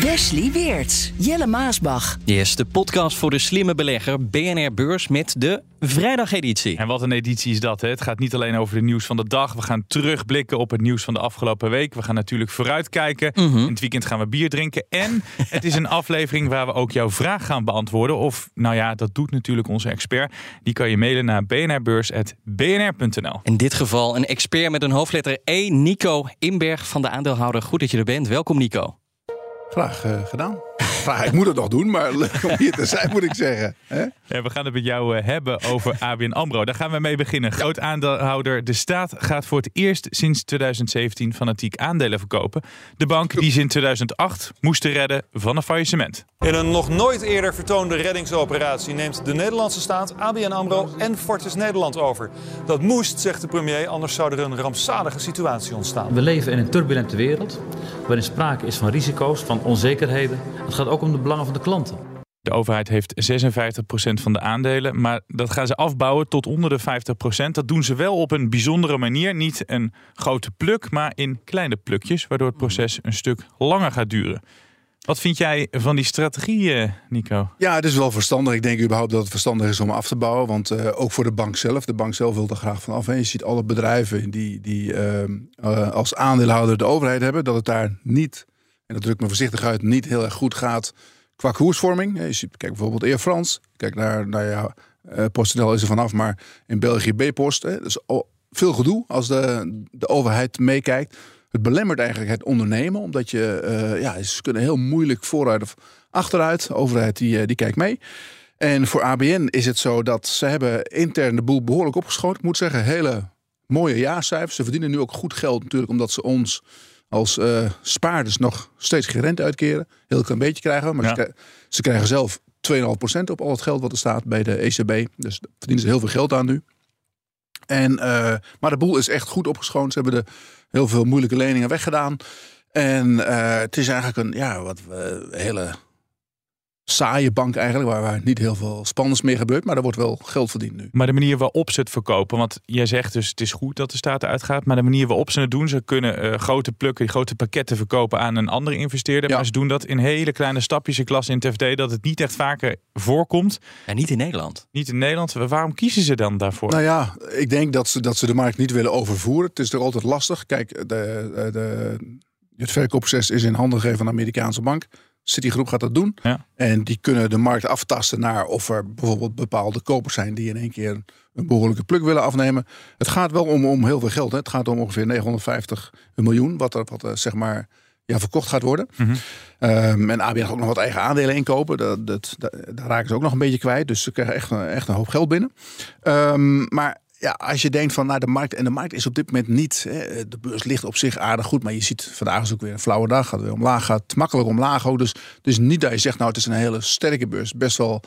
Wesley Weerts, Jelle Maasbach. Yes, de podcast voor de slimme belegger BNR Beurs met de vrijdageditie. En wat een editie is dat, hè? Het gaat niet alleen over de nieuws van de dag. We gaan terugblikken op het nieuws van de afgelopen week. We gaan natuurlijk vooruitkijken. Mhm. In het weekend gaan we bier drinken. En het is een aflevering waar we ook jouw vraag gaan beantwoorden. Of, nou ja, dat doet natuurlijk onze expert. Die kan je mailen naar bnrbeurs.bnr.nl. In dit geval een expert met een hoofdletter E, Nico Inberg van de aandeelhouder. Goed dat je er bent. Welkom Nico. Graag eh, gedaan. Graag, ik moet het nog doen, maar leuk om hier te zijn, moet ik zeggen. Hè? Ja, we gaan het met jou eh, hebben over ABN AMRO. Daar gaan we mee beginnen. Groot aandeelhouder. De staat gaat voor het eerst sinds 2017 fanatiek aandelen verkopen. De bank die ze in 2008 moesten redden van een faillissement. In een nog nooit eerder vertoonde reddingsoperatie neemt de Nederlandse staat ABN AMRO en Fortis Nederland over. Dat moest, zegt de premier, anders zou er een rampzalige situatie ontstaan. We leven in een turbulente wereld waarin sprake is van risico's, van onzekerheden. Het gaat ook om de belangen van de klanten. De overheid heeft 56% van de aandelen, maar dat gaan ze afbouwen tot onder de 50%. Dat doen ze wel op een bijzondere manier. Niet een grote pluk, maar in kleine plukjes, waardoor het proces een stuk langer gaat duren. Wat vind jij van die strategie, eh, Nico? Ja, het is wel verstandig. Ik denk überhaupt dat het verstandig is om af te bouwen. Want eh, ook voor de bank zelf. De bank zelf wil er graag van af. En je ziet alle bedrijven die, die ehm, eh, als aandeelhouder de overheid hebben. Dat het daar niet, en dat druk ik me voorzichtig uit, niet heel erg goed gaat qua koersvorming. Ziet, kijk bijvoorbeeld Air France. Kijk naar, nou ja, uh, PostNL is er vanaf. Maar in België B-Post. Dus veel gedoe als de, de overheid meekijkt. Het belemmert eigenlijk het ondernemen, omdat je, uh, ja, ze kunnen heel moeilijk vooruit of achteruit. De overheid die, die kijkt mee. En voor ABN is het zo dat ze hebben intern de boel behoorlijk opgeschoten. Ik moet zeggen, hele mooie jaarcijfers. Ze verdienen nu ook goed geld natuurlijk, omdat ze ons als uh, spaarders nog steeds geen rente uitkeren. Heel klein beetje krijgen, maar ja. ze, ze, krijgen zelf 2,5% op al het geld wat er staat bij de ECB. Dus daar verdienen ze heel veel geld aan nu. En, uh, maar de boel is echt goed opgeschoond. Ze hebben de heel veel moeilijke leningen weggedaan. En uh, het is eigenlijk een ja, wat hele saaie bank eigenlijk, waar, waar niet heel veel spannends meer gebeurt. Maar er wordt wel geld verdiend nu. Maar de manier waarop ze het verkopen, want jij zegt dus het is goed dat de staat eruit gaat. Maar de manier waarop ze het doen, ze kunnen uh, grote plukken, grote pakketten verkopen aan een andere investeerder. Ja. Maar ze doen dat in hele kleine stapjes. Ik las in het FD dat het niet echt vaker voorkomt. En niet in Nederland. Niet in Nederland. Waarom kiezen ze dan daarvoor? Nou ja, ik denk dat ze, dat ze de markt niet willen overvoeren. Het is toch altijd lastig. Kijk, de, de, de, het verkoopproces is in handen gegeven van de Amerikaanse bank. Citigroep gaat dat doen. Ja. En die kunnen de markt aftasten naar of er bijvoorbeeld bepaalde kopers zijn die in één keer een behoorlijke pluk willen afnemen. Het gaat wel om, om heel veel geld. Hè. Het gaat om ongeveer 950 miljoen, wat er wat, zeg maar ja, verkocht gaat worden. Mm -hmm. um, en ABN gaat ook nog wat eigen aandelen inkopen. Dat, dat, dat, daar raken ze ook nog een beetje kwijt. Dus ze krijgen echt een, echt een hoop geld binnen. Um, maar ja, als je denkt van naar nou, de markt. En de markt is op dit moment niet. Hè, de beurs ligt op zich aardig goed. Maar je ziet vandaag is ook weer een flauwe dag. Gaat weer omlaag. Gaat makkelijk omlaag ook. Dus, dus niet dat je zegt, nou, het is een hele sterke beurs. Best wel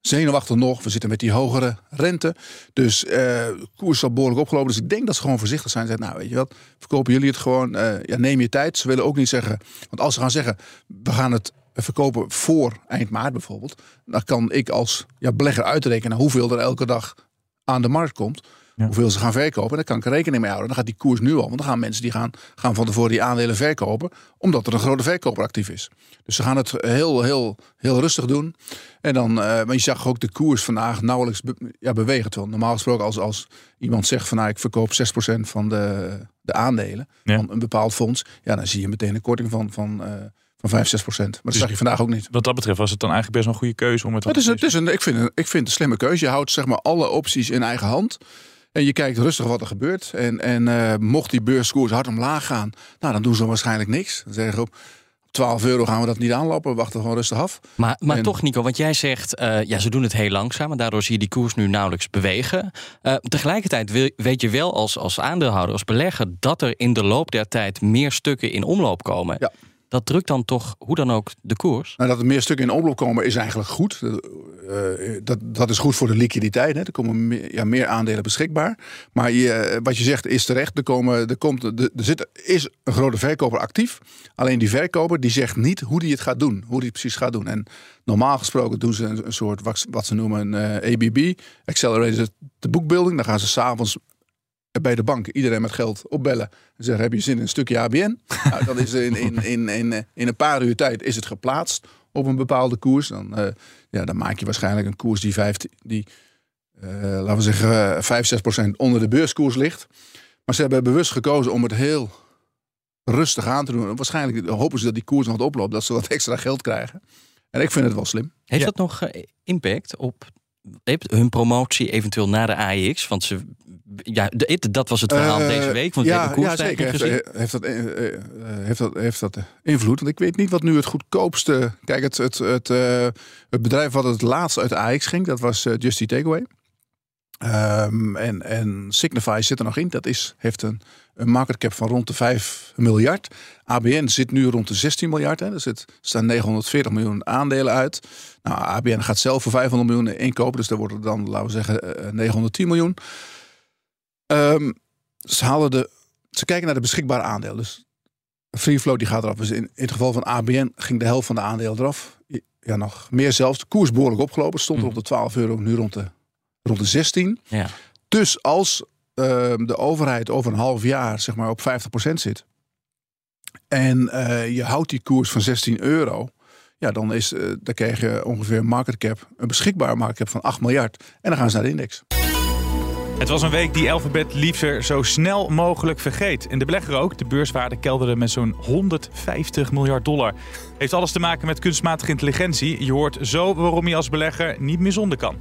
zenuwachtig nog. We zitten met die hogere rente. Dus uh, koers zal behoorlijk opgelopen. Dus ik denk dat ze gewoon voorzichtig zijn. Zeggen, nou, weet je wat, verkopen jullie het gewoon. Uh, ja, neem je tijd. Ze willen ook niet zeggen. Want als ze gaan zeggen, we gaan het verkopen voor eind maart bijvoorbeeld. Dan kan ik als ja, belegger uitrekenen hoeveel er elke dag aan de markt komt. Ja. Hoeveel ze gaan verkopen. Daar kan ik rekening mee houden. Dan gaat die koers nu al. Want dan gaan mensen die gaan, gaan van tevoren die aandelen verkopen. Omdat er een grote verkoper actief is. Dus ze gaan het heel, heel, heel rustig doen. En dan, uh, maar je zag ook de koers vandaag nauwelijks be ja, bewegen. Terwijl normaal gesproken als, als iemand zegt van nou, ik verkoop 6% van de, de aandelen. Ja. Van een bepaald fonds. Ja, dan zie je meteen een korting van... van uh, van 5, 6 procent. Maar dat Dus zag je vandaag ook niet. Wat dat betreft was het dan eigenlijk best wel een goede keuze om het. Het is, het is een, ik, vind, ik vind het een slimme keuze. Je houdt zeg maar alle opties in eigen hand. En je kijkt rustig wat er gebeurt. En, en uh, mocht die beurskoers hard omlaag gaan, nou, dan doen ze waarschijnlijk niks. Dan zeggen ze op 12 euro gaan we dat niet aanlopen. We wachten gewoon rustig af. Maar, maar En- toch, Nico, want jij zegt, eh, ja, ze doen het heel langzaam. En daardoor zie je die koers nu nauwelijks bewegen. Eh, tegelijkertijd wil- weet je wel als, als aandeelhouder, als belegger, dat er in de loop der tijd meer stukken in omloop komen. Ja. Dat drukt dan toch hoe dan ook de koers. Nou, dat er meer stukken in omloop komen is eigenlijk goed. Uh, dat, dat is goed voor de liquiditeit. Hè. Er komen meer, ja, meer aandelen beschikbaar. Maar je, wat je zegt is terecht. Er, komen, er, komt, er, zit, is een grote verkoper actief. Alleen die verkoper die zegt niet hoe die het gaat doen. Hoe die het precies gaat doen. En normaal gesproken doen ze een, soort wat, ze noemen een uh, ABB. Accelerated the Bookbuilding. Dan gaan ze s'avonds bij de bank iedereen met geld opbellen. En zeggen, heb je zin in een stukje ABN? nou, dan is in, in, in, in, in een paar uur tijd is het geplaatst op een bepaalde koers. Dan, uh, ja, dan maak je waarschijnlijk een koers die, 15, die uh, laten we zeggen, 5, 6 procent onder de beurskoers ligt. Maar ze hebben bewust gekozen om het heel rustig aan te doen. Waarschijnlijk hopen ze dat die koers nog wat oploopt, dat ze wat extra geld krijgen. En ik vind het wel slim. Heeft dat nog uh, impact op hun promotie eventueel naar de AEX? Want ze, ja, dat was het verhaal uh, deze week. Want ja, ja zeker. Heeft, heeft, dat, uh, heeft, dat, heeft dat invloed? Want ik weet niet wat nu het goedkoopste. Kijk, het, het, het, het bedrijf wat het laatst uit de AEX ging, dat was Justy Takeaway. Um, en, en Signify zit er nog in. Dat is, heeft een, een market cap van rond de 5 miljard. ABN zit nu rond de 16 miljard. Hè. Er zit, staan 940 miljoen aandelen uit. Nou, ABN gaat zelf voor 500 miljoen inkopen. Dus daar wordt het dan, laten we zeggen, 910 miljoen. Um, ze, halen de, ze kijken naar de beschikbare aandelen. Dus free die gaat eraf. Dus in, in het geval van ABN ging de helft van de aandelen eraf. Ja, nog meer zelfs. De koers behoorlijk opgelopen. Stond er op de 12 euro, nu rond de rond de 16. Ja. Dus als uh, de overheid over een half jaar zeg maar op 50% zit. En uh, je houdt die koers van 16 euro. Ja, dan, is, uh, dan krijg je ongeveer een market cap, een beschikbare market cap van 8 miljard. En dan gaan ze naar de index. Het was een week die Alphabet liever zo snel mogelijk vergeet. En de belegger ook. De beurswaarde kelderde met zo'n 150 miljard dollar. Heeft alles te maken met kunstmatige intelligentie. Je hoort zo waarom je als belegger niet meer zonder kan.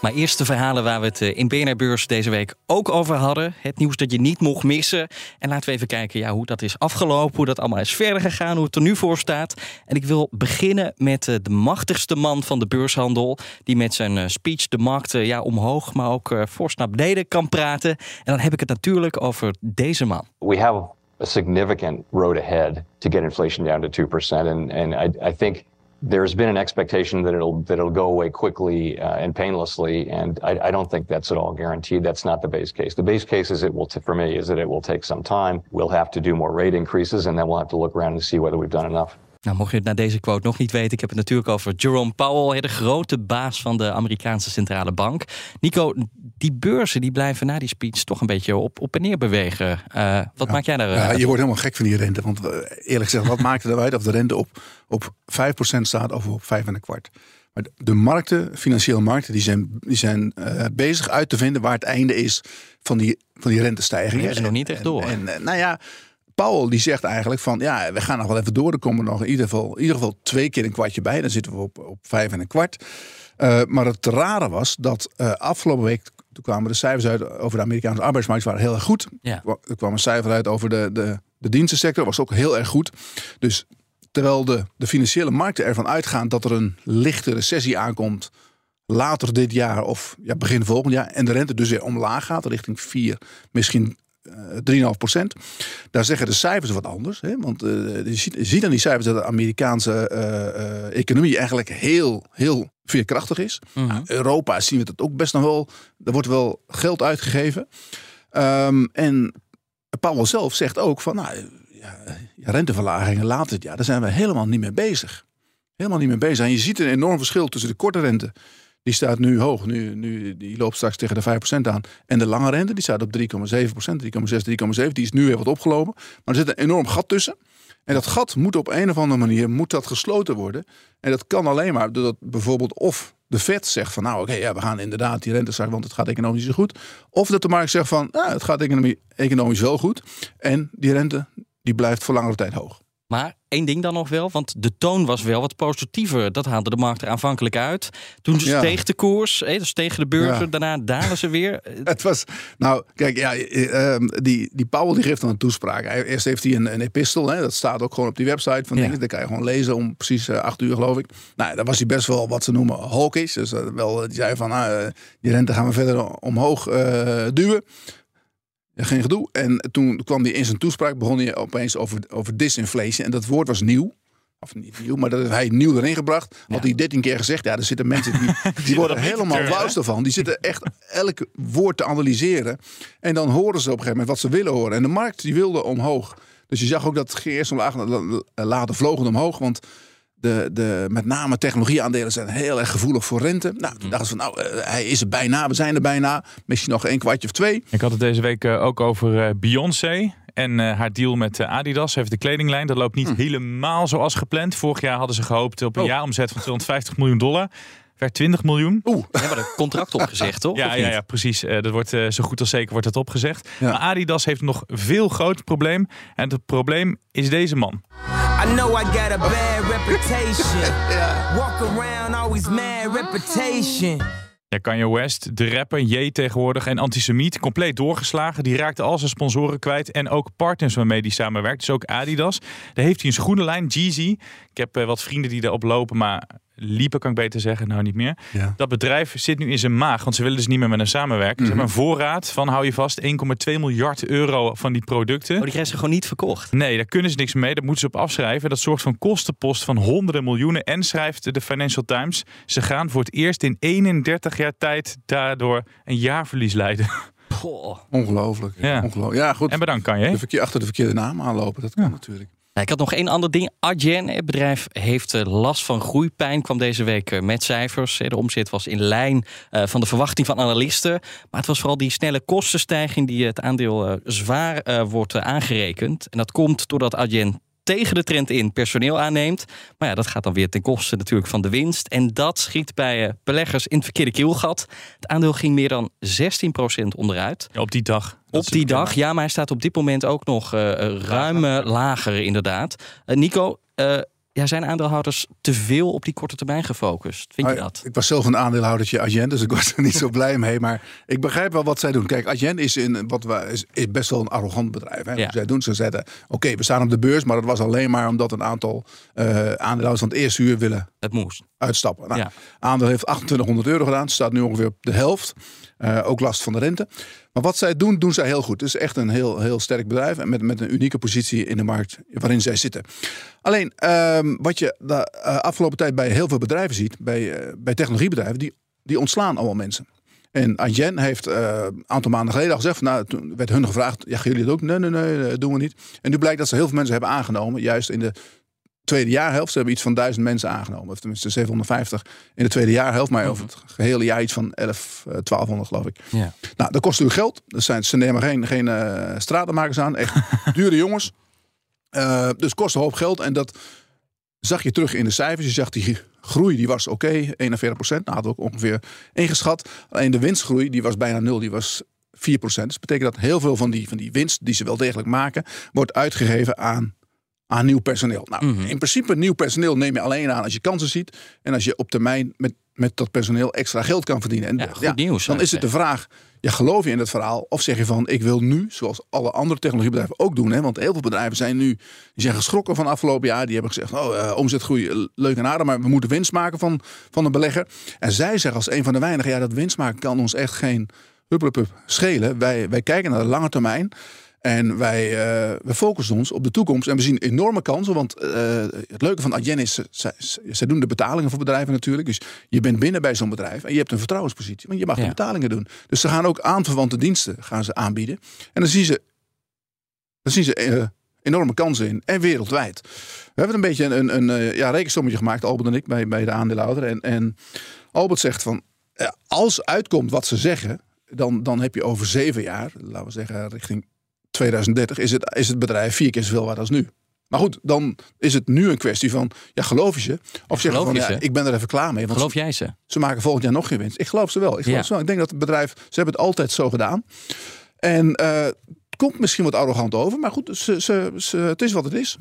Maar eerst de verhalen waar we het eh, in BNR Beurs deze week ook over hadden. Het nieuws dat je niet mocht missen. En laten we even kijken ja, hoe dat is afgelopen, hoe dat allemaal is verder gegaan, hoe het er nu voor staat. En ik wil beginnen met eh, de machtigste man van de beurshandel. Die met zijn eh, speech de markt ja, omhoog, maar ook fors naar beneden kan praten. En dan heb ik het natuurlijk over deze man. We have a significant road ahead to get inflation down to 2%. And, and I, I think there's been an expectation that it'll that it'll go away quickly uh, and painlessly, and I, I, don't think that's at all guaranteed. That's not the base case. The base case is it will, t- for me, is that it will take some time. We'll have to do more rate increases, and then we'll have to look around and see whether we've done enough. Nou, mocht je het na deze quote nog niet weten, ik heb het natuurlijk over Jerome Powell, de grote baas van de Amerikaanse centrale bank. Nico, die beurzen die blijven na die speech toch een beetje op, op en neer bewegen. Uh, wat maak jij daar? Ja, je wordt helemaal gek van die rente. Want uh, eerlijk gezegd, wat maakt het eruit of de rente op, op 5% staat of op 5 en een kwart? Maar de markten, financiële markten, die zijn, die zijn uh, bezig uit te vinden waar het einde is van die, van die rentestijging. Is nog niet echt door. En, en, nou ja, Paul die zegt eigenlijk van ja, we gaan nog wel even door. Er komen nog in ieder geval, in ieder geval twee keer een kwartje bij. Dan zitten we op, op vijf en een kwart. Uh, maar het rare was dat uh, afgelopen week toen kwamen de cijfers uit over de Amerikaanse arbeidsmarkt waren heel erg goed. Ja. Er kwam een cijfer uit over de, de, de dienstensector, was ook heel erg goed. Dus terwijl de, de financiële markten ervan uitgaan dat er een lichte recessie aankomt later dit jaar of ja, begin volgend jaar en de rente dus weer omlaag gaat richting 4, misschien 3,5 procent. Daar zeggen de cijfers wat anders. Hè? Want uh, je, ziet, aan die cijfers dat de Amerikaanse uh, uh, economie eigenlijk heel, heel veerkrachtig is. Mm -hmm. Europa zien we dat ook best nog wel. Er wordt wel geld uitgegeven. Um, en Powell zelf zegt ook van, nou, ja, renteverlagingen later dit jaar, daar zijn we helemaal niet mee bezig. Helemaal niet mee bezig. En je ziet een enorm verschil tussen de korte rente die staat nu hoog. Nu, nu, die loopt straks tegen de 5% aan. En de lange rente die staat op 3,7%, 3,6, 3,7. Die is nu weer wat opgelopen. Maar er zit een enorm gat tussen. En dat gat moet op een of andere manier moet dat gesloten worden. En dat kan alleen maar doordat bijvoorbeeld of de Fed zegt van nou oké, ja, we gaan inderdaad die rente zakken, want het gaat economisch zo goed. Of dat de markt zegt van nou, het gaat economisch wel goed. En die rente die blijft voor langere tijd hoog. Maar één ding dan nog wel, want de toon was wel wat positiever. Dat haalde de markt er aanvankelijk uit. Toen ja. steeg de koers, dus tegen de beurzen. Ja. Daarna dalen ze weer. Het was, nou kijk, ja, uh, die, die Powell die geeft dan een toespraak. Eerst heeft hij een, een epistel, hè, dat staat ook gewoon op die website van ja. dingen. Dat kan je gewoon lezen om precies uh, acht uur geloof ik. Nou, daar was hij best wel wat ze noemen hawkish. Dus uh, wel, die zei van, nou, die rente gaan we verder omhoog duwen. Ja, geen gedoe. En toen kwam hij in zijn toespraak, begon hij opeens over, over disinflation. En dat woord was nieuw. Of niet nieuw, maar dat heeft hij nieuw erin gebracht. Had hij dertien keer gezegd. Ja, er zitten mensen die, die worden helemaal wauws ervan. Die zitten echt elk woord te analyseren. En dan horen ze op een gegeven moment wat ze willen horen. En de markt die wilde omhoog. Dus je zag ook dat eerst omlaag, later vlogen omhoog. Want de, de, met name technologieaandelen zijn heel erg gevoelig voor rente. Nou, toen dachten ze van, nou, eh, hij is er bijna, we zijn er bijna. Misschien nog een kwartje of twee. Ik had het deze week eh, ook over eh, Beyoncé en haar deal met Adidas. Heeft de kledinglijn. Dat loopt niet helemaal zoals gepland. Vorig jaar hadden ze gehoopt op een Oh. jaaromzet van 250 miljoen dollar. Werd 20 miljoen. Oeh, We hebben er contract opgezegd, toch? Ja, ja, ja, precies. Dat wordt zo goed als zeker wordt het opgezegd. Ja. Maar Adidas heeft nog een veel groter probleem. En het probleem is deze man. I know I got a bad reputation. Walk around always mad reputation. Ja, Kanye West, de rapper, Ye tegenwoordig en antisemiet, compleet doorgeslagen. Die raakte al zijn sponsoren kwijt en ook partners waarmee hij samenwerkt. Dus ook Adidas. Daar heeft hij een schoenenlijn, Jeezy. Ik heb eh, wat vrienden die daarop lopen, maar liepen kan ik beter zeggen, nou niet meer. Ja. Dat bedrijf zit nu in zijn maag, want ze willen dus niet meer met hem samenwerken. Ze hebben een voorraad van, hou je vast, 1,2 miljard euro van die producten. Oh, die krijgen ze gewoon niet verkocht. Nee, daar kunnen ze niks mee. Daar moeten ze op afschrijven. Dat zorgt voor een kostenpost van honderden miljoenen. En schrijft de Financial Times, ze gaan voor het eerst in 31 jaar tijd daardoor een jaarverlies leiden. Goh. ongelooflijk. Ja. ongelooflijk. Ja, goed. En bedankt kan je. De verkeer, achter de verkeerde naam aanlopen, dat kan natuurlijk. Ja, ik had nog één ander ding. Adyen, het bedrijf, heeft eh, last van groeipijn. Kwam deze week eh, met cijfers. Eh, De omzet was in lijn van de verwachting van analisten. Maar het was vooral die snelle kostenstijging die het aandeel zwaar wordt aangerekend. En dat komt doordat Adyen tegen de trend in personeel aanneemt. Maar ja, dat gaat dan weer ten koste natuurlijk van de winst. En dat schiet bij eh, beleggers in het verkeerde keelgat. Het aandeel ging meer dan 16% onderuit. Ja, op die dag. Op die dag, ja, maar hij staat op dit moment ook nog eh, eh, ruim eh, lager, inderdaad. Eh, Nico, eh, ja, zijn aandeelhouders te veel op die korte termijn gefocust? Vind je Ah, dat? Ik was zelf een aandeelhoudertje Adyen, dus ik was er niet zo blij mee. Maar ik begrijp wel wat zij doen. Kijk, Adyen is, in, wat we, is, is best wel een arrogant bedrijf. Hè? Ja. Zij doen, ze zetten, oké, we staan op de beurs, maar dat was alleen maar omdat een aantal eh, aandeelhouders van het eerste uur willen Het moest. uitstappen. Nou, Ja. Aandeel heeft 2800 euro gedaan, staat nu ongeveer op de helft. Eh, ook last van de rente. Maar wat zij doen, doen zij heel goed. Het is echt een heel, heel sterk bedrijf en met, met een unieke positie in de markt waarin zij zitten. Alleen, ehm, wat je de eh, afgelopen tijd bij heel veel bedrijven ziet, bij, eh, bij technologiebedrijven, die, die ontslaan allemaal mensen. En Adyen heeft eh, een aantal maanden geleden al gezegd, nou, toen werd hun gevraagd, ja, jullie het ook? Nee, nee, nee, dat doen we niet. En nu blijkt dat ze heel veel mensen hebben aangenomen, juist in de tweede jaarhelft. Ze hebben iets van duizend mensen aangenomen. Of tenminste 750 in de tweede jaarhelft. Maar over het gehele jaar iets van 11, eh, 1200 geloof ik. Ja. Nou, dat kost natuurlijk geld. Er zijn, ze nemen geen, geen eh, stratenmakers aan. Echt dure jongens. Eh, dus kost een hoop geld. En dat zag je terug in de cijfers. Je zag die groei, die was oké. 41 procent. Nou, hadden we ook ongeveer ingeschat. Alleen de winstgroei, die was bijna nul. Die was 4 procent. Dus dat betekent dat heel veel van die, van die winst, die ze wel degelijk maken, wordt uitgegeven aan aan nieuw personeel. Nou, Mhm. in principe nieuw personeel neem je alleen aan als je kansen ziet en als je op termijn met, met dat personeel extra geld kan verdienen. En Ja, goed nieuws, Dan is het de vraag, ja, geloof je in het verhaal of zeg je van ik wil nu, zoals alle andere technologiebedrijven ook doen, hè, want heel veel bedrijven zijn nu die zijn geschrokken van afgelopen jaar. Die hebben gezegd, oh, eh, omzetgroei, eh, leuk en aardig, maar we moeten winst maken van, van een belegger. En zij zeggen als een van de weinigen, ja, dat winst maken kan ons echt geen hupplepup schelen. Wij, wij kijken naar de lange termijn. En wij eh, we focussen ons op de toekomst. En we zien enorme kansen. Want eh, het leuke van Adyen is, zij, zij doen de betalingen voor bedrijven natuurlijk. Dus je bent binnen bij zo'n bedrijf en je hebt een vertrouwenspositie. Want je mag Ja. de betalingen doen. Dus ze gaan ook aanverwante diensten gaan ze aanbieden. En dan zien ze, dan zien ze eh, enorme kansen in. En wereldwijd. We hebben een beetje een, een, een ja, rekensommetje gemaakt, Albert en ik, bij, bij de aandeelhouder. En, en Albert zegt van, als uitkomt wat ze zeggen, dan, dan heb je over zeven jaar, laten we zeggen richting 2030, is het, is het bedrijf vier keer zoveel waard als nu. Maar goed, dan is het nu een kwestie van, ja, geloof je ze? Of geloof van, ja, ik ben er even klaar mee. Want Geloof jij ze? ze maken volgend jaar nog geen winst. Ik geloof ze wel. Ik, geloof Ja. ze wel. ik denk dat het bedrijf, ze hebben het altijd zo gedaan. En eh, het komt misschien wat arrogant over, maar goed, ze, ze, ze, het is wat het is.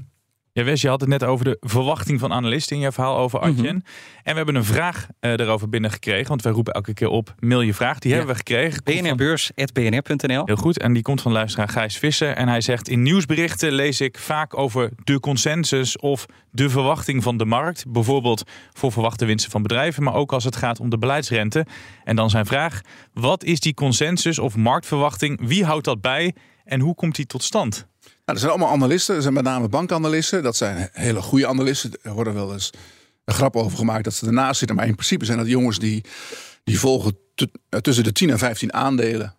Ja, Wes, je had het net over de verwachting van analisten in je verhaal over Adyen. Mhm. En we hebben een vraag eh erover binnengekregen. Want wij roepen elke keer op, mail je vraag. Die Ja. hebben we gekregen. Bnrbeurs.bnr.nl. Heel goed. En die komt van luisteraar Gijs Visser. En hij zegt, in nieuwsberichten lees ik vaak over de consensus of de verwachting van de markt. Bijvoorbeeld voor verwachte winsten van bedrijven. Maar ook als het gaat om de beleidsrente. En dan zijn vraag, wat is die consensus of marktverwachting? Wie houdt dat bij? En hoe komt die tot stand? Nou, er zijn allemaal analisten. Er zijn met name bankanalisten. Dat zijn hele goede analisten. Er worden wel eens een grap over gemaakt dat ze ernaast zitten. Maar in principe zijn dat jongens die, die volgen eh, tussen de 10 en 15 aandelen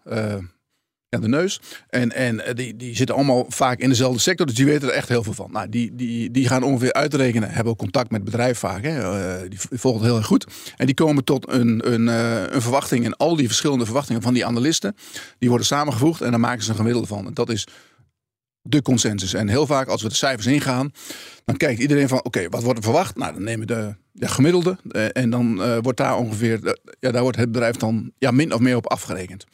aan de neus. En, en eh, die, die zitten allemaal vaak in dezelfde sector. Dus die weten er echt heel veel van. Nou, die, die, die gaan ongeveer uitrekenen. Hebben ook contact met het bedrijf vaak. Hè. Die volgen het heel erg goed. En die komen tot een, een, een verwachting. En al die verschillende verwachtingen van die analisten. Die worden samengevoegd. En dan maken ze een gemiddelde van. En dat is de consensus. En heel vaak als we de cijfers ingaan, dan kijkt iedereen van oké, wat wordt er verwacht? Nou, dan nemen we de, de gemiddelde eh, en dan eh, wordt daar ongeveer, eh, ja, daar wordt het bedrijf dan ja, min of meer op afgerekend.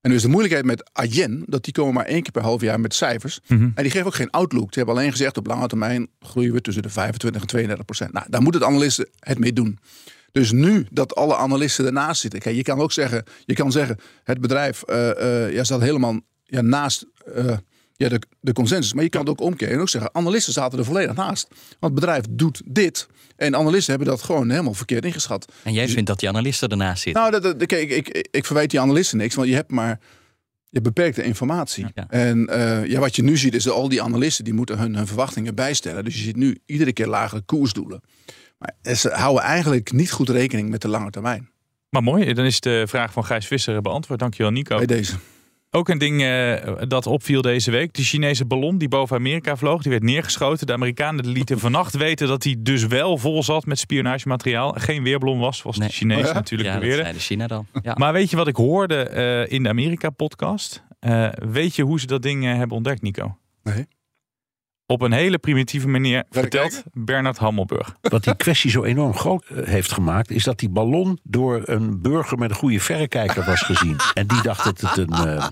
En dus de moeilijkheid met Adyen, dat die komen maar één keer per half jaar met cijfers. En die geven ook geen outlook. Ze hebben alleen gezegd op lange termijn groeien we tussen de 25 en 32 procent. Nou, daar moeten de analisten het mee doen. Dus nu dat alle analisten ernaast zitten. Kijk, je kan ook zeggen, je kan zeggen het bedrijf eh, eh, ja, staat helemaal ja, naast ja, de, de consensus. Maar je kan het ook omkeren en ook zeggen, analisten zaten er volledig naast. Want het bedrijf doet dit. En analisten hebben dat gewoon helemaal verkeerd ingeschat. En jij vindt dat die analisten ernaast zitten. Nou, dat, dat, kijk, ik, ik, ik verwijt die analisten niks, want je hebt maar je beperkte informatie. Ja. En eh, ja, wat je nu ziet is dat al die analisten die moeten hun, hun verwachtingen bijstellen. Dus je ziet nu iedere keer lagere koersdoelen. Maar ze houden eigenlijk niet goed rekening met de lange termijn. Maar mooi, dan is de vraag van Gijs Visser beantwoord. Dankjewel Nico. Bij deze. Ook een ding eh, dat opviel deze week. De Chinese ballon die boven Amerika vloog, die werd neergeschoten. De Amerikanen lieten vannacht weten dat hij dus wel vol zat met spionagemateriaal. Geen weerballon was, zoals Nee. de Chinezen Oh ja? natuurlijk ja, dat beweerden. zei de China dan. Ja. Maar weet je wat ik hoorde eh, in de Amerika-podcast? Eh, weet je hoe ze dat ding hebben ontdekt, Nico? Nee. Op een hele primitieve manier vertelt Bernard Hammelburg. Wat die kwestie zo enorm groot eh, heeft gemaakt, is dat die ballon door een burger met een goede verrekijker was gezien. En die dacht dat het een eh,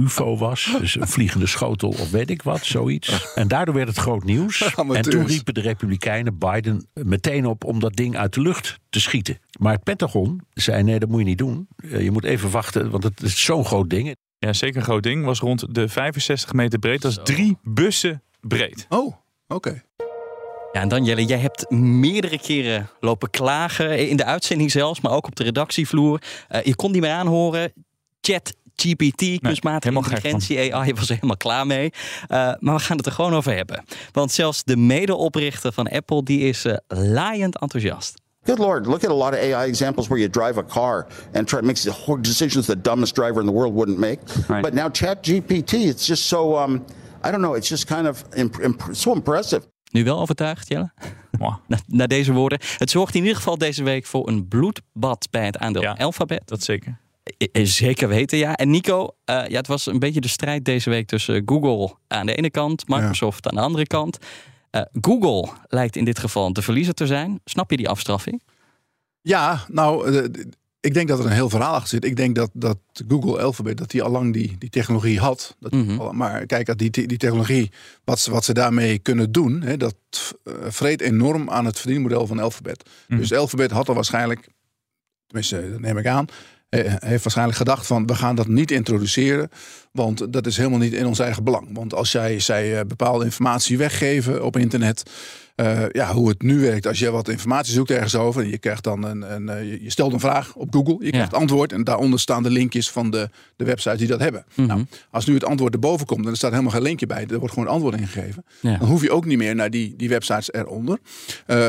UFO was, dus een vliegende schotel of weet ik wat, zoiets. En daardoor werd het groot nieuws. En toen riepen de Republikeinen Biden meteen op om dat ding uit de lucht te schieten. Maar het Pentagon zei: nee, dat moet je niet doen. Eh, Je moet even wachten, want het is zo'n groot ding. Ja, zeker een groot ding. Was rond de 65 meter breed. Dat is drie bussen breed. Oh, oké. Ja, en dan Jelle, jij hebt meerdere keren lopen klagen, in de uitzending zelfs, maar ook op de redactievloer. Eh, je kon niet meer aanhoren. Chat GPT, kunstmatige helemaal gek intelligentie, AI, was er helemaal klaar mee. Eh, maar we gaan het er gewoon over hebben. Want zelfs de medeoprichter van Apple, die is eh, laaiend enthousiast. Good lord, look at a lot of AI examples where you drive a car and try makes decisions the dumbest driver in the world wouldn't make. Right. But now ChatGPT, it's just so um, I don't know, it's just kind of imp- imp- so impressive. Nu wel overtuigd, Jelle? Mwah. Na, na deze woorden. Het zorgt in ieder geval deze week voor een bloedbad bij het aandeel Ja. Alphabet. Dat zeker. Eh, eh, Zeker weten, ja. En Nico, eh, ja, het was een beetje de strijd deze week tussen Google aan de ene kant, Microsoft aan de andere kant. Eh, Google lijkt in dit geval de verliezer te zijn. Snap je die afstraffing? Ja, nou, eh, ik denk dat er een heel verhaal achter zit. Ik denk dat, dat Google Alphabet, dat die al lang die, die technologie had. Dat Mhm. maar kijk, dat die, die technologie, wat ze, wat ze daarmee kunnen doen, hè, dat eh, vreet enorm aan het verdienmodel van Alphabet. Mhm. Dus Alphabet had al waarschijnlijk, tenminste, dat neem ik aan, eh, heeft waarschijnlijk gedacht van we gaan dat niet introduceren, want dat is helemaal niet in ons eigen belang. Want als jij zij eh, bepaalde informatie weggeven op internet, eh, ja, hoe het nu werkt, als je wat informatie zoekt ergens over, en je krijgt dan een, een eh, je- stelt een vraag op Google, je krijgt antwoord en daaronder staan de linkjes van de, de websites die dat hebben. Mhm. Nou, als nu het antwoord erboven komt en er staat helemaal geen linkje bij, er wordt gewoon antwoord ingegeven, Ja. dan hoef je ook niet meer naar die, die websites eronder.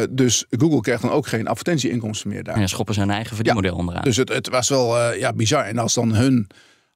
Dus Google krijgt dan ook geen advertentieinkomsten meer daar. Ja, schoppen hun eigen verdienmodel onderaan. Dus het, het was wel ja, bizar. En als dan hun,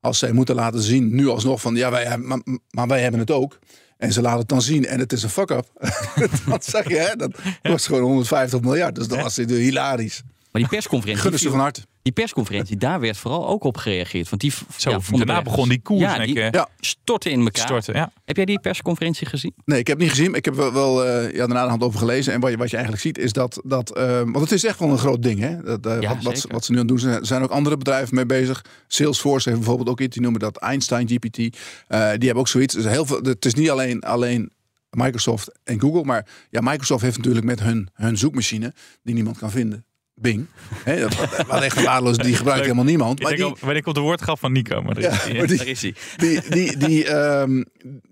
als zij moeten laten zien, nu alsnog van ja, wij, hebben- maar, maar wij hebben het ook. En ze laten het dan zien en het is een fuck-up. dat zeg je, hè? Dat kost gewoon 150 miljard. Dus dat was dit hilarisch. Maar die persconferentie, Gunnen ze van harte. die persconferentie, daar werd vooral ook op gereageerd. Want die, Zo, ja, daarna begon die koers Ja, die. Ja. stortte in elkaar. Storten, ja. Heb jij die persconferentie gezien? Nee, ik heb niet gezien. Ik heb wel, wel eh, ja, daarna de hand over gelezen. En wat je, wat je eigenlijk ziet is dat... dat eh, want het is echt wel een groot ding. Hè? Dat, eh, Ja, wat, wat, ze- zeker. wat ze nu aan het doen zijn. Er zijn ook andere bedrijven mee bezig. Salesforce heeft bijvoorbeeld ook iets. Die noemen dat Einstein GPT. Eh, die hebben ook zoiets. Dus heel veel, het is niet alleen, alleen Microsoft en Google. Maar ja, Microsoft heeft natuurlijk met hun, hun zoekmachine, die niemand kan vinden, Bing. Hè, dat- echt waardeloos, die gebruikt helemaal niemand. Ik Maar die, al, weet ik op de woordgrap van Nico, maar, Ja, die, hè? maar die- Daar is hij. die, die, die, ehm,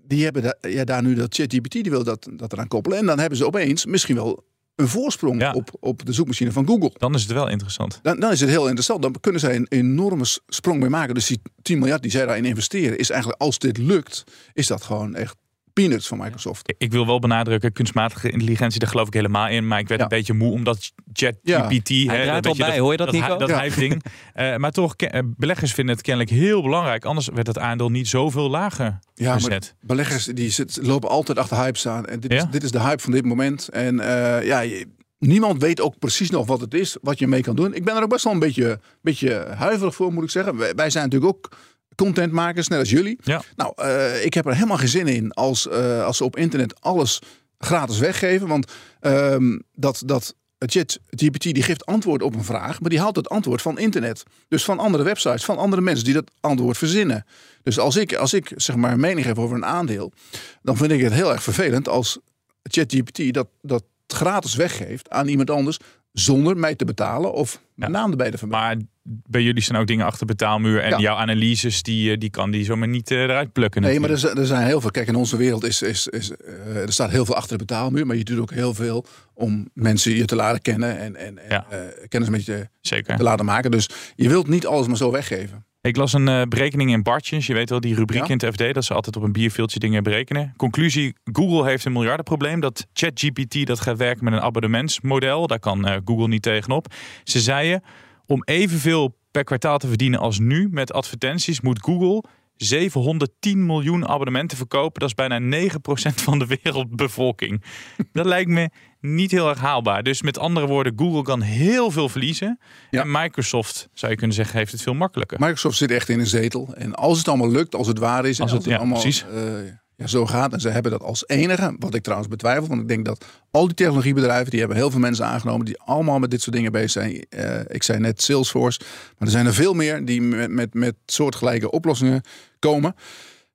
die hebben da- ja, daar nu dat ChatGPT, die wil dat, dat eraan koppelen. En dan hebben ze opeens misschien wel een voorsprong Ja. op, op de zoekmachine van Google. dan is het wel interessant. Dan, dan is het heel interessant. Dan kunnen zij een enorme sprong mee maken. Dus die 10 miljard die zij daarin investeren, is eigenlijk als dit lukt, is dat gewoon echt peanuts van Microsoft. Ik wil wel benadrukken, kunstmatige intelligentie, daar geloof ik helemaal in. Maar ik werd Ja. een beetje moe omdat ChatGPT... Ja. hè, Hij draait weet al bij, hoor je dat, dat, Nico? Dat Ja. hype-ding. Eh, maar toch, eh, beleggers vinden het kennelijk heel belangrijk. Anders werd het aandeel niet zoveel lager Ja, maar gezet. beleggers die zit, lopen altijd achter hypes aan. En dit, Ja? is, dit is de hype van dit moment. En eh, ja, je- niemand weet ook precies nog wat het is, wat je mee kan doen. Ik ben er ook best wel een beetje, beetje huiverig voor, moet ik zeggen. Wij, wij zijn natuurlijk ook contentmakers, net als jullie. Ja. Nou, eh, ik heb er helemaal geen zin in als, eh, als ze op internet alles gratis weggeven. Want ehm, dat, dat ChatGPT die geeft antwoord op een vraag, maar die haalt het antwoord van internet. Dus van andere websites, van andere mensen die dat antwoord verzinnen. Dus als ik, als ik zeg maar een mening heb over een aandeel, dan vind ik het heel erg vervelend als ChatGPT dat, dat gratis weggeeft aan iemand anders zonder mij te betalen of mijn naam erbij te vermelden. Maar bij jullie staan ook dingen achter betaalmuur. En Ja. jouw analyses, die, eh, die kan die zomaar niet eh, eruit plukken. Nee, maar er, zijn- er zijn heel veel. Kijk, in onze wereld is, is, is eh, er staat heel veel achter de betaalmuur, maar je doet ook heel veel om mensen je te laten kennen en, en, en Ja. kennis met je Zeker. te laten maken. Dus je wilt niet alles maar zo weggeven. Ik las een eh, berekening in Bartjes. Je weet wel, die rubriek Ja. in het FD. Dat ze altijd op een bierveeltje dingen berekenen. Conclusie, Google heeft een miljardenprobleem. Dat ChatGPT dat gaat werken met een abonnementsmodel. Daar kan eh, Google niet tegenop. Ze zeiden, om evenveel per kwartaal te verdienen als nu met advertenties... moet Google 710 miljoen abonnementen verkopen. Dat is bijna 9% van de wereldbevolking. Dat lijkt me niet heel erg haalbaar. Dus met andere woorden, Google kan heel veel verliezen. Ja. En Microsoft, zou je kunnen zeggen, heeft het veel makkelijker. Microsoft zit echt in een zetel. En als het allemaal lukt, als het waar is, en Als het- ja, allemaal precies. eh, ja, zo gaat. En ze hebben dat als enige, wat ik trouwens betwijfel. Want ik denk dat al die technologiebedrijven, die hebben heel veel mensen aangenomen die allemaal met dit soort dingen bezig zijn. Eh, ik zei net Salesforce, maar er zijn er veel meer die met, met, met soortgelijke oplossingen komen.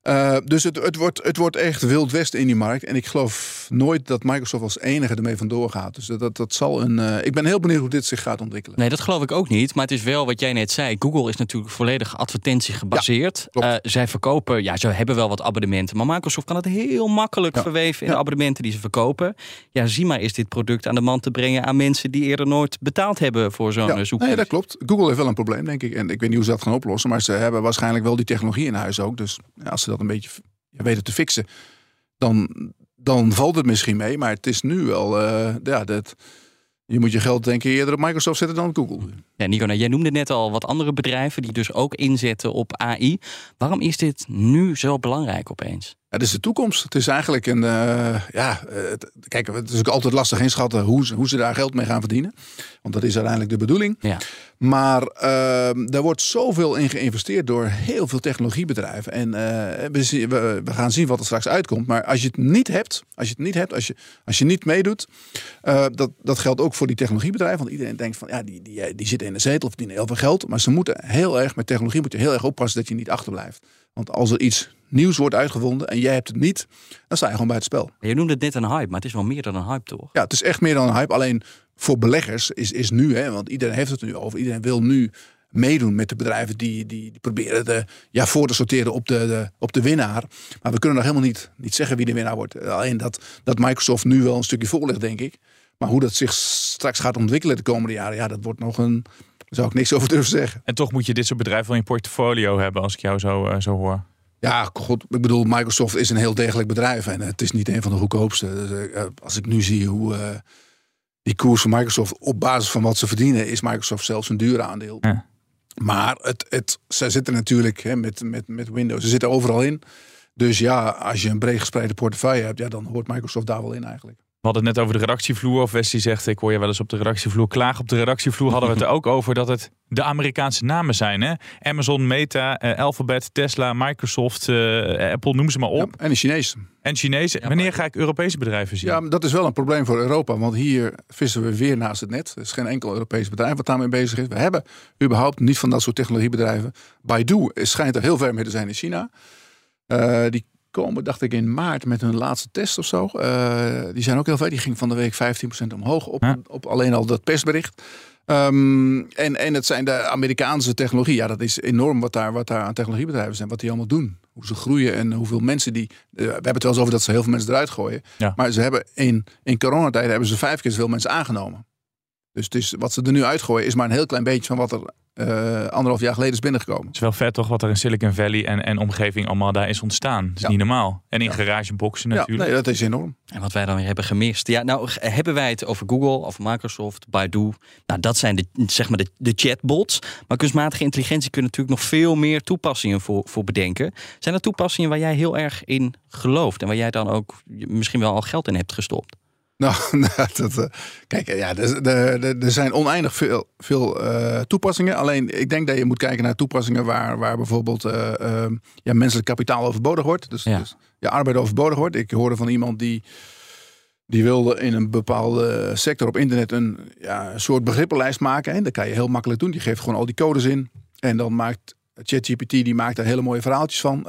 Eh, dus het, het, wordt, het wordt echt wild west in die markt. En ik geloof nooit dat Microsoft als enige ermee vandoor gaat. Dus dat, dat, dat zal een. eh, ik ben heel benieuwd hoe dit zich gaat ontwikkelen. Nee, dat geloof ik ook niet. Maar het is wel wat jij net zei. Google is natuurlijk volledig advertentie gebaseerd. Eh, zij verkopen, ja, ze hebben wel wat abonnementen. Maar Microsoft kan het heel makkelijk Ja. verweven in Ja. de abonnementen die ze verkopen. Ja, zie maar is dit product aan de man te brengen aan mensen die eerder nooit betaald hebben voor zo'n Ja, nee, dat klopt. Google heeft wel een probleem, denk ik. En ik weet niet hoe ze dat gaan oplossen. Maar ze hebben waarschijnlijk wel die technologie in huis ook. Dus ja, als ze dat een beetje weten te fixen, dan, dan valt het misschien mee. Maar het is nu wel. eh, ja, dat, je moet je geld denk ik eerder op Microsoft zetten dan op Google. Ja, Nico, nou, jij noemde net al wat andere bedrijven die dus ook inzetten op AI. Waarom is dit nu zo belangrijk opeens? Het is de toekomst. Het is eigenlijk een. eh, ja, eh, het- kijk, het is ook altijd lastig inschatten hoe ze, hoe ze daar geld mee gaan verdienen. Want dat is uiteindelijk de bedoeling. Ja. Maar ehm er wordt zoveel in geïnvesteerd door heel veel technologiebedrijven. En eh, we, we, we gaan zien wat er straks uitkomt. Maar als je het niet hebt, als je het niet hebt, als je, als je niet meedoet, dat, dat geldt ook voor die technologiebedrijven. Want iedereen denkt van ja, die, die, die zitten in de zetel, verdienen heel veel geld. Maar ze moeten heel erg, met technologie moet je heel erg oppassen dat je niet achterblijft. Want als er iets nieuws wordt uitgevonden en jij hebt het niet, dan sta je gewoon bij het spel. Je noemde het net een hype, maar het is wel meer dan een hype, toch? Ja, het is echt meer dan een hype. Alleen voor beleggers is, is nu, hè, want iedereen heeft het nu over. Iedereen wil nu meedoen met de bedrijven die, die, die proberen de, ja, voor te sorteren op de, de, op de winnaar. Maar we kunnen nog helemaal niet, niet zeggen wie de winnaar wordt. Alleen dat, dat Microsoft nu wel een stukje voor ligt, denk ik. Maar hoe dat zich straks gaat ontwikkelen de komende jaren, ja, dat wordt nog een. Daar zou ik niks over durven zeggen. En toch moet je dit soort bedrijven wel in je portfolio hebben, als ik jou zo, eh, zo hoor. Ja, goed. Ik bedoel, Microsoft is een heel degelijk bedrijf. En het is niet een van de goedkoopste. Dus, eh, als ik nu zie hoe eh, die koers van Microsoft op basis van wat ze verdienen, is Microsoft zelfs een duur aandeel. Ja. Maar het, het, ze zitten natuurlijk hè, met, met, met Windows. Ze zitten overal in. Dus ja, als je een breed gespreide portefeuille hebt, ja, dan hoort Microsoft daar wel in eigenlijk. We hadden het net over de redactievloer. Of Wesley zegt, ik hoor je wel eens op de redactievloer klagen. Op de redactievloer hadden we het er ook over dat het de Amerikaanse namen zijn. Hè? Amazon, Meta, eh, Alphabet, Tesla, Microsoft, eh, Apple, noem ze maar Ja, op. en de Chinees. En Chinees. Wanneer ga ik Europese bedrijven zien? Ja, dat is wel een probleem voor Europa. Want hier vissen we weer naast het net. Er is geen enkel Europees bedrijf wat daarmee bezig is. We hebben überhaupt niet van dat soort technologiebedrijven. Baidu schijnt er heel ver mee te zijn in China. Eh, die komen, dacht ik, in maart met hun laatste test of zo. Eh, die zijn ook heel ver. Die ging van de week 15% omhoog op, Ja. op alleen al dat persbericht. Ehm, en, en het zijn de Amerikaanse technologie. Ja, dat is enorm wat daar, wat daar aan technologiebedrijven zijn. Wat die allemaal doen. Hoe ze groeien en hoeveel mensen die... eh, we hebben het wel eens over dat ze heel veel mensen eruit gooien. Ja. Maar ze hebben in, in coronatijd hebben ze vijf keer zoveel mensen aangenomen. Dus het is, wat ze er nu uitgooien is maar een heel klein beetje van wat er eh, anderhalf jaar geleden is binnengekomen. Het is wel vet toch wat er in Silicon Valley en, en omgeving allemaal daar is ontstaan. Dat is Ja. niet normaal. En in Ja. garageboxen Ja, natuurlijk. nee, dat is enorm. En wat wij dan weer hebben gemist. Ja, nou hebben wij het over Google, over Microsoft, Baidu. Nou, dat zijn de, zeg maar de, de chatbots. Maar kunstmatige intelligentie kunnen natuurlijk nog veel meer toepassingen voor, voor bedenken. Zijn er toepassingen waar jij heel erg in gelooft en waar jij dan ook misschien wel al geld in hebt gestopt? Nou, nou, dat, eh, kijk, ja, er, er, er- er zijn oneindig veel, veel eh, toepassingen. Alleen ik denk dat je moet kijken naar toepassingen waar, waar bijvoorbeeld eh, eh, ja, menselijk kapitaal overbodig wordt. Dus, Ja. dus ja, arbeid overbodig wordt. Ik hoorde van iemand die, die wilde in een bepaalde sector op internet een, ja, soort begrippenlijst maken. En dat kan je heel makkelijk doen. Die geeft gewoon al die codes in. En dan maakt ChatGPT die maakt daar hele mooie verhaaltjes van.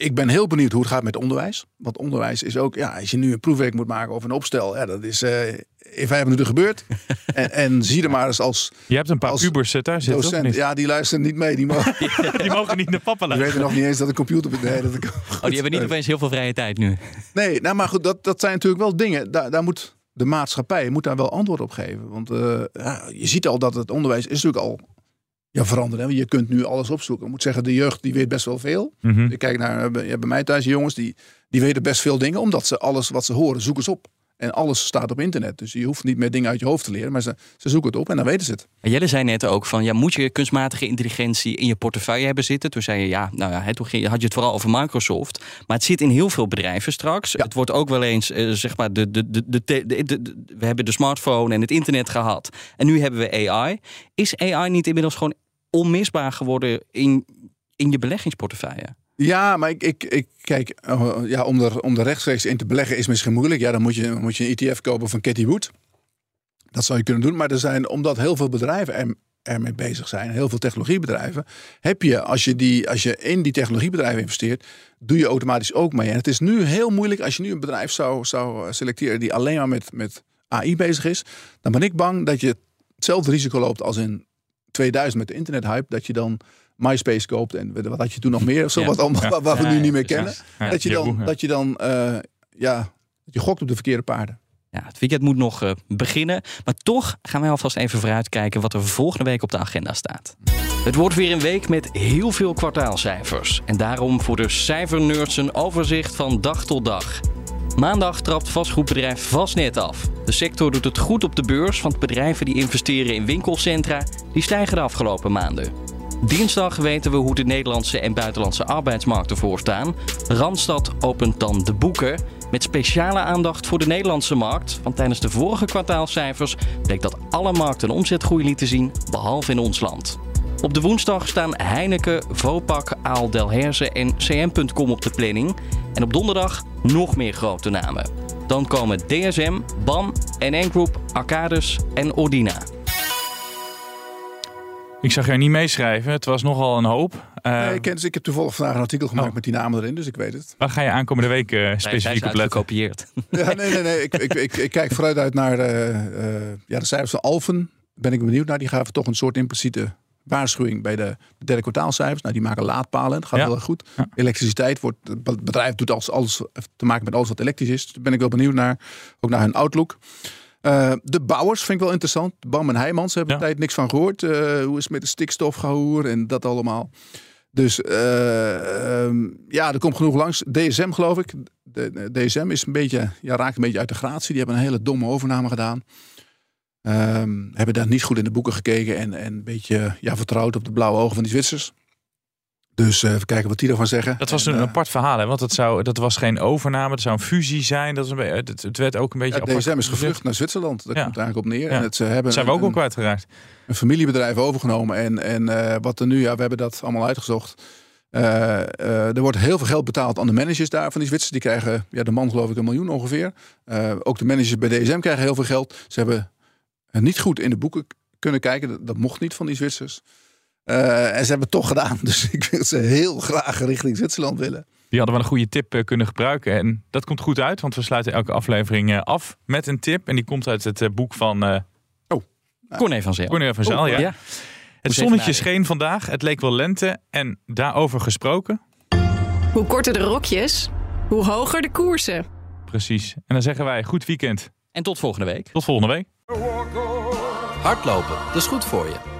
Ik ben heel benieuwd hoe het gaat met onderwijs. Want onderwijs is ook, ja, als je nu een proefwerk moet maken of een opstel, ja, dat is eh, in vijf minuten gebeurd. en, en zie er maar eens als Je hebt een paar pubers eh, thuis zitten, docent. niet? Ja, die luisteren niet mee. Die, mogen, Die mogen niet naar papa die luisteren. weten nog niet eens dat een computer. Nee, dat ik, Oh, die hebben niet opeens heel veel vrije tijd nu. nee nou, maar goed, dat, dat zijn natuurlijk wel dingen. Daar, daar moet de maatschappij moet daar wel antwoord op geven. Want eh, ja, je ziet al dat het onderwijs is natuurlijk al ja, veranderd. Hè? Je kunt nu alles opzoeken. Ik moet zeggen, de jeugd die weet best wel veel. Mhm. Ik kijk naar eh, bij- ja, bij mij thuis, jongens, die, die weten best veel dingen. Omdat ze alles wat ze horen, zoeken ze op. En alles staat op internet. Dus je hoeft niet meer dingen uit je hoofd te leren. Maar ze, ze zoeken het op en dan weten ze het. En Jelle zei net ook van, ja, moet je kunstmatige intelligentie in je portefeuille hebben zitten? Toen zei je, ja, nou ja, toen ging- had je het vooral over Microsoft. Maar het zit in heel veel bedrijven straks. Het wordt ook wel eens, eh, zeg maar, de, de, de, de, de- de- de- we hebben de smartphone en het internet gehad. En nu hebben we AI. Is AI niet inmiddels gewoon onmisbaar geworden in, in je beleggingsportefeuille? Ja, maar ik, ik, kijk, eh, ja, om, er, om er rechtstreeks in te beleggen is misschien moeilijk. Ja, dan moet je, moet je een ETF kopen van Cathy Wood. Dat zou je kunnen doen. Maar er zijn, omdat heel veel bedrijven er, ermee bezig zijn, heel veel technologiebedrijven, heb je als, je die, als je in die technologiebedrijven investeert, doe je automatisch ook mee. En het is nu heel moeilijk als je nu een bedrijf zou, zou selecteren die alleen maar met, met AI bezig is. Dan ben ik bang dat je hetzelfde risico loopt als in 2000 met de internethype. Dat je dan MySpace koopt en wat had je toen nog meer? Zo Ja. wat allemaal, Ja. wat we nu niet meer kennen. Dat je dan, ja. dat je dan eh, ja, dat je gokt op de verkeerde paarden. Ja, het weekend moet nog eh, beginnen. Maar toch gaan wij alvast even vooruitkijken wat er volgende week op de agenda staat. Het wordt weer een week met heel veel kwartaalcijfers. En daarom voor de cijfernerds een overzicht van dag tot dag. Maandag trapt vastgoedbedrijf Vastnet af. De sector doet het goed op de beurs, want bedrijven die investeren in winkelcentra... die stijgen de afgelopen maanden. Dinsdag weten we hoe de Nederlandse en buitenlandse arbeidsmarkten voorstaan. Randstad opent dan de boeken. Met speciale aandacht voor de Nederlandse markt. Want tijdens de vorige kwartaalcijfers bleek dat alle markten omzetgroei lieten zien, behalve in ons land. Op de woensdag staan Heineken, Vopak, Aal Delhaize en CM.com op de planning. En op donderdag nog meer grote namen. Dan komen DSM, BAM, NN Group, Arcadis en Ordina. Ik zag jou niet meeschrijven. Het was nogal een hoop. Eh, Nee, ik, ken, dus ik heb toevallig vandaag een artikel gemaakt Oh. met die namen erin, dus ik weet het. Waar ga je aankomende week eh, zij specifiek is op letten? Ja, nee, nee, nee. Ik, ik, ik, ik kijk vooruit uit naar eh, eh, ja, de cijfers van Alphen. Ben ik benieuwd naar. Die gaven toch een soort impliciete waarschuwing bij de, de derde kwartaalcijfers. Nou, die maken laadpalen. Dat gaat Ja. erg goed. Ja. Elektriciteit wordt, het bedrijf doet alles, alles te maken met alles wat elektrisch is. Dus daar ben ik wel benieuwd naar. Ook naar hun outlook. Eh, de bouwers vind ik wel interessant. Bam en Heijmans hebben Ja. een tijd niks van gehoord. Eh, hoe is het met de stikstofgehoor en dat allemaal. Dus eh, ehm, ja, er komt genoeg langs. DSM geloof ik. De, de- DSM is een beetje, ja, raakt een beetje uit de gratie. Die hebben een hele domme overname gedaan. Ehm, hebben daar niet goed in de boeken gekeken. En, en een beetje ja, vertrouwd op de blauwe ogen van die Zwitsers. Dus eh, even kijken wat die ervan zeggen. Dat was En, een eh, apart verhaal, hè? want het, zou, dat was geen overname, het zou een fusie zijn. Dat is een beetje, het, het werd ook een beetje ja, apart DSM is gevlucht naar Zwitserland. Daar Ja. komt het eigenlijk op neer. Ja. En het, ze hebben Dat zijn we ook een, al kwijtgeraakt. een familiebedrijf overgenomen. En, en eh, wat er nu, ja, we hebben dat allemaal uitgezocht. Eh, eh, er wordt heel veel geld betaald aan de managers daar van die Zwitsers. Die krijgen, ja, de man geloof ik, een miljoen ongeveer. Eh, ook de managers bij DSM krijgen heel veel geld. Ze hebben eh, niet goed in de boeken kunnen kijken. Dat, dat mocht niet van die Zwitsers. Eh, en ze hebben het toch gedaan. Dus ik wil ze heel graag richting Zwitserland willen. Die hadden wel een goede tip eh, kunnen gebruiken. En dat komt goed uit, want we sluiten elke aflevering eh, af met een tip. En die komt uit het boek van eh Corné van Zel. Cornel van Zaal. ja. Ja. Het zonnetje scheen vandaag. Het leek wel lente. En daarover gesproken. Hoe korter de rokjes, hoe hoger de koersen. Precies. En dan zeggen wij goed weekend. En tot volgende week. Tot volgende week. Hardlopen, dat is goed voor je.